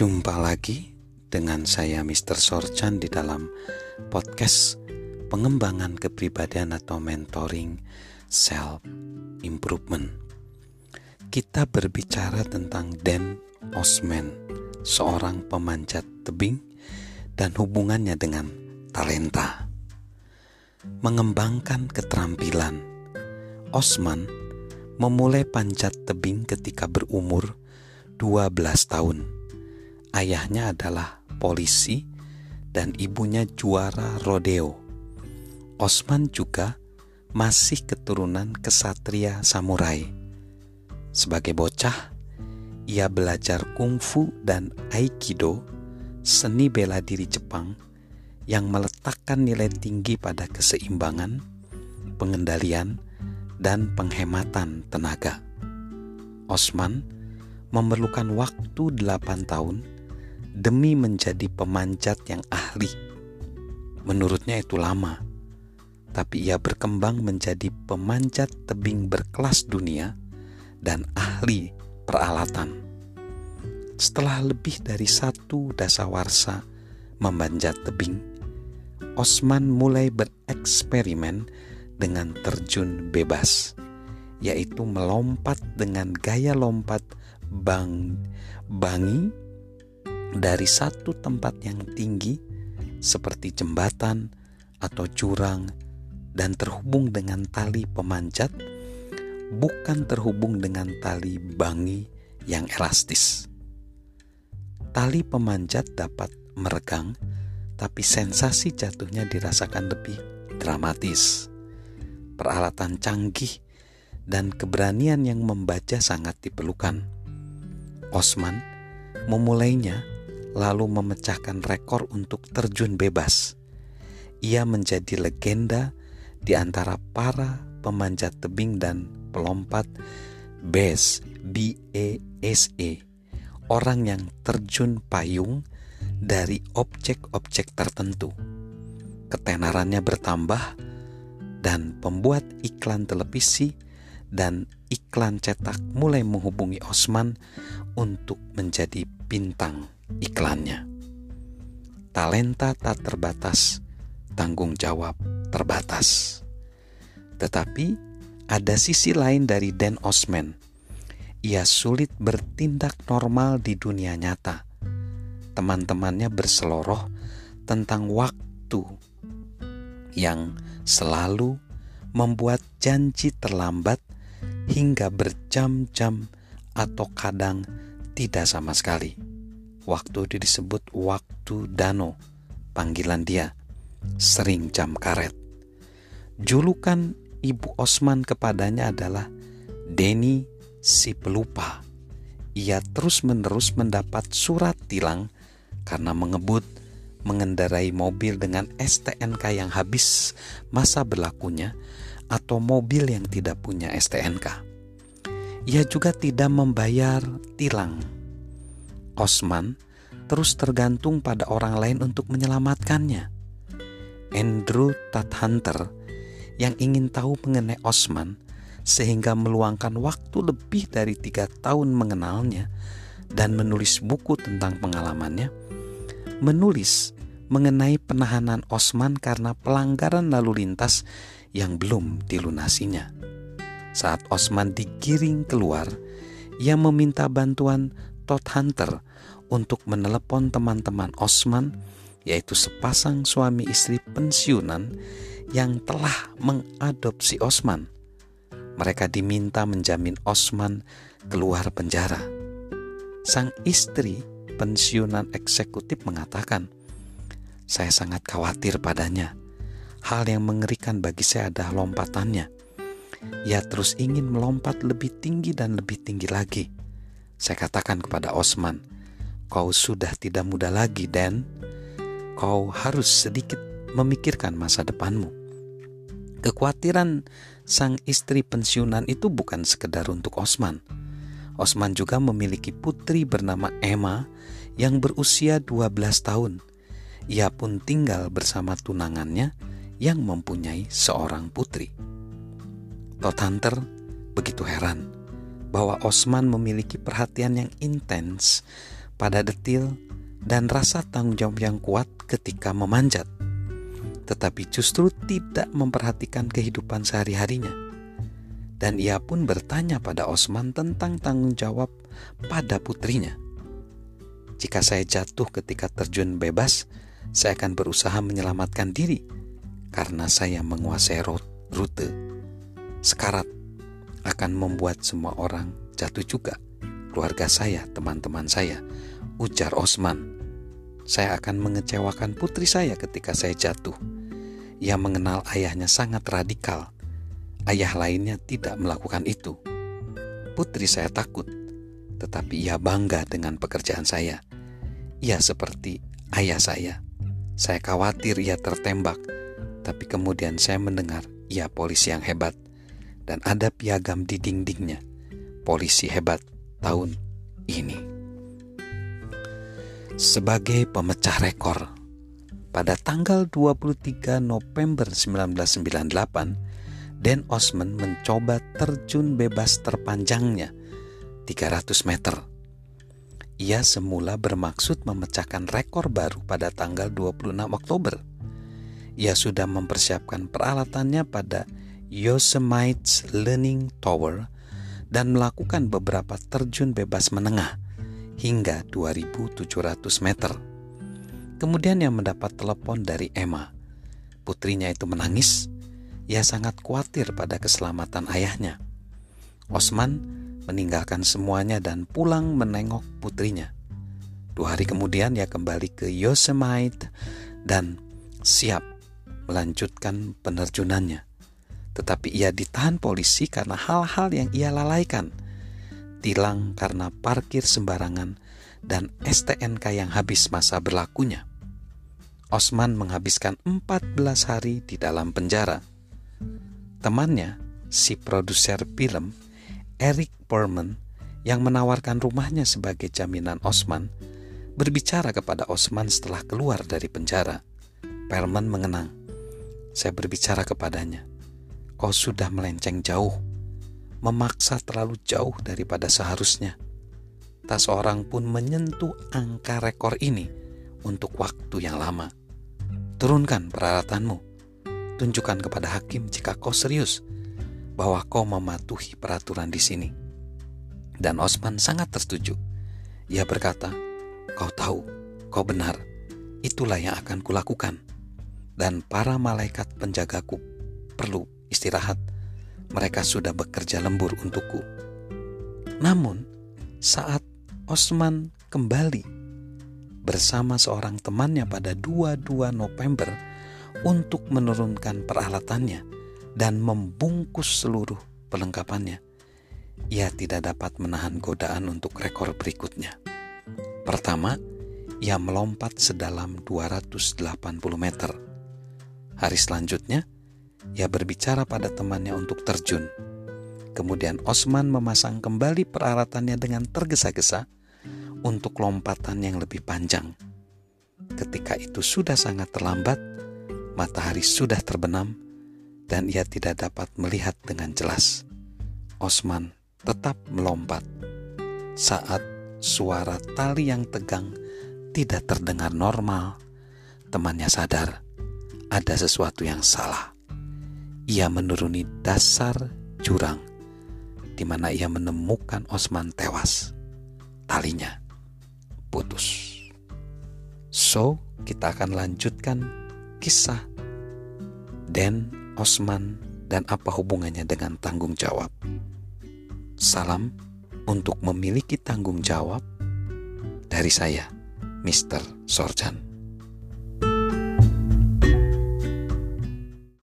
Jumpa lagi dengan saya Mr. Sorchan di dalam podcast pengembangan kepribadian atau mentoring self improvement. Kita berbicara tentang Dan Osman, seorang pemanjat tebing dan hubungannya dengan talenta. Mengembangkan keterampilan. Osman memulai panjat tebing ketika berumur 12 tahun Ayahnya adalah polisi dan ibunya juara rodeo. Osman juga masih keturunan kesatria samurai. Sebagai bocah, ia belajar kungfu dan aikido, seni bela diri Jepang yang meletakkan nilai tinggi pada keseimbangan, pengendalian, dan penghematan tenaga. Osman memerlukan waktu 8 tahun demi menjadi pemanjat yang ahli. Menurutnya itu lama, tapi ia berkembang menjadi pemanjat tebing berkelas dunia dan ahli peralatan. Setelah lebih dari satu dasawarsa memanjat tebing, Osman mulai bereksperimen dengan terjun bebas, yaitu melompat dengan gaya lompat bang bangi dari satu tempat yang tinggi seperti jembatan atau jurang dan terhubung dengan tali pemanjat bukan terhubung dengan tali bangi yang elastis. Tali pemanjat dapat meregang, tapi sensasi jatuhnya dirasakan lebih dramatis. Peralatan canggih dan keberanian yang membaca sangat diperlukan. Osman memulainya lalu memecahkan rekor untuk terjun bebas. Ia menjadi legenda di antara para pemanjat tebing dan pelompat BES, B-E-S-E, orang yang terjun payung dari objek-objek tertentu. Ketenarannya bertambah dan pembuat iklan televisi dan iklan cetak mulai menghubungi Osman untuk menjadi bintang iklannya. Talenta tak terbatas, tanggung jawab terbatas. Tetapi ada sisi lain dari Dan Osman. Ia sulit bertindak normal di dunia nyata. Teman-temannya berseloroh tentang waktu yang selalu membuat janji terlambat hingga berjam-jam atau kadang tidak sama sekali. Waktu itu disebut waktu dano, panggilan dia, sering jam karet. Julukan Ibu Osman kepadanya adalah Denny si pelupa. Ia terus-menerus mendapat surat tilang karena mengebut mengendarai mobil dengan STNK yang habis masa berlakunya atau mobil yang tidak punya STNK. Ia juga tidak membayar tilang Osman terus tergantung pada orang lain untuk menyelamatkannya. Andrew Tadhunter yang ingin tahu mengenai Osman sehingga meluangkan waktu lebih dari tiga tahun mengenalnya dan menulis buku tentang pengalamannya, menulis mengenai penahanan Osman karena pelanggaran lalu lintas yang belum dilunasinya. Saat Osman digiring keluar, ia meminta bantuan Todd Hunter untuk menelepon teman-teman Osman, yaitu sepasang suami istri pensiunan yang telah mengadopsi Osman. Mereka diminta menjamin Osman keluar penjara. Sang istri pensiunan eksekutif mengatakan, "Saya sangat khawatir padanya. Hal yang mengerikan bagi saya adalah lompatannya. Ia terus ingin melompat lebih tinggi dan lebih tinggi lagi." Saya katakan kepada Osman, kau sudah tidak muda lagi dan kau harus sedikit memikirkan masa depanmu. Kekhawatiran sang istri pensiunan itu bukan sekedar untuk Osman. Osman juga memiliki putri bernama Emma yang berusia 12 tahun. Ia pun tinggal bersama tunangannya yang mempunyai seorang putri. Todd Hunter begitu heran bahwa Osman memiliki perhatian yang intens pada detil dan rasa tanggung jawab yang kuat ketika memanjat, tetapi justru tidak memperhatikan kehidupan sehari-harinya. Dan ia pun bertanya pada Osman tentang tanggung jawab pada putrinya. Jika saya jatuh ketika terjun bebas, saya akan berusaha menyelamatkan diri karena saya menguasai rute. Sekarat akan membuat semua orang jatuh juga. Keluarga saya, teman-teman saya, ujar Osman. Saya akan mengecewakan putri saya ketika saya jatuh. Ia mengenal ayahnya sangat radikal. Ayah lainnya tidak melakukan itu. Putri saya takut, tetapi ia bangga dengan pekerjaan saya. Ia seperti ayah saya. Saya khawatir ia tertembak, tapi kemudian saya mendengar ia polisi yang hebat dan ada piagam di dindingnya. Polisi hebat tahun ini sebagai pemecah rekor. Pada tanggal 23 November 1998, Dan Osman mencoba terjun bebas terpanjangnya 300 meter. Ia semula bermaksud memecahkan rekor baru pada tanggal 26 Oktober. Ia sudah mempersiapkan peralatannya pada Yosemite Learning Tower dan melakukan beberapa terjun bebas menengah hingga 2700 meter. Kemudian ia mendapat telepon dari Emma. Putrinya itu menangis. Ia sangat khawatir pada keselamatan ayahnya. Osman meninggalkan semuanya dan pulang menengok putrinya. Dua hari kemudian ia kembali ke Yosemite dan siap melanjutkan penerjunannya. Tetapi ia ditahan polisi karena hal-hal yang ia lalaikan tilang karena parkir sembarangan, dan STNK yang habis masa berlakunya. Osman menghabiskan 14 hari di dalam penjara. Temannya, si produser film, Eric Berman, yang menawarkan rumahnya sebagai jaminan Osman, berbicara kepada Osman setelah keluar dari penjara. Perman mengenang. Saya berbicara kepadanya. Kau sudah melenceng jauh memaksa terlalu jauh daripada seharusnya. Tak seorang pun menyentuh angka rekor ini untuk waktu yang lama. Turunkan peralatanmu. Tunjukkan kepada hakim jika kau serius bahwa kau mematuhi peraturan di sini. Dan Osman sangat tersetuju. Ia berkata, "Kau tahu, kau benar. Itulah yang akan kulakukan." Dan para malaikat penjagaku perlu istirahat mereka sudah bekerja lembur untukku. Namun, saat Osman kembali bersama seorang temannya pada 22 November untuk menurunkan peralatannya dan membungkus seluruh perlengkapannya, ia tidak dapat menahan godaan untuk rekor berikutnya. Pertama, ia melompat sedalam 280 meter. Hari selanjutnya, ia berbicara pada temannya untuk terjun. Kemudian Osman memasang kembali peralatannya dengan tergesa-gesa untuk lompatan yang lebih panjang. Ketika itu sudah sangat terlambat, matahari sudah terbenam, dan ia tidak dapat melihat dengan jelas. Osman tetap melompat saat suara tali yang tegang tidak terdengar normal. Temannya sadar ada sesuatu yang salah ia menuruni dasar jurang di mana ia menemukan Osman tewas. Talinya putus. So, kita akan lanjutkan kisah Den, Osman, dan apa hubungannya dengan tanggung jawab. Salam untuk memiliki tanggung jawab dari saya, Mr. Sorjan.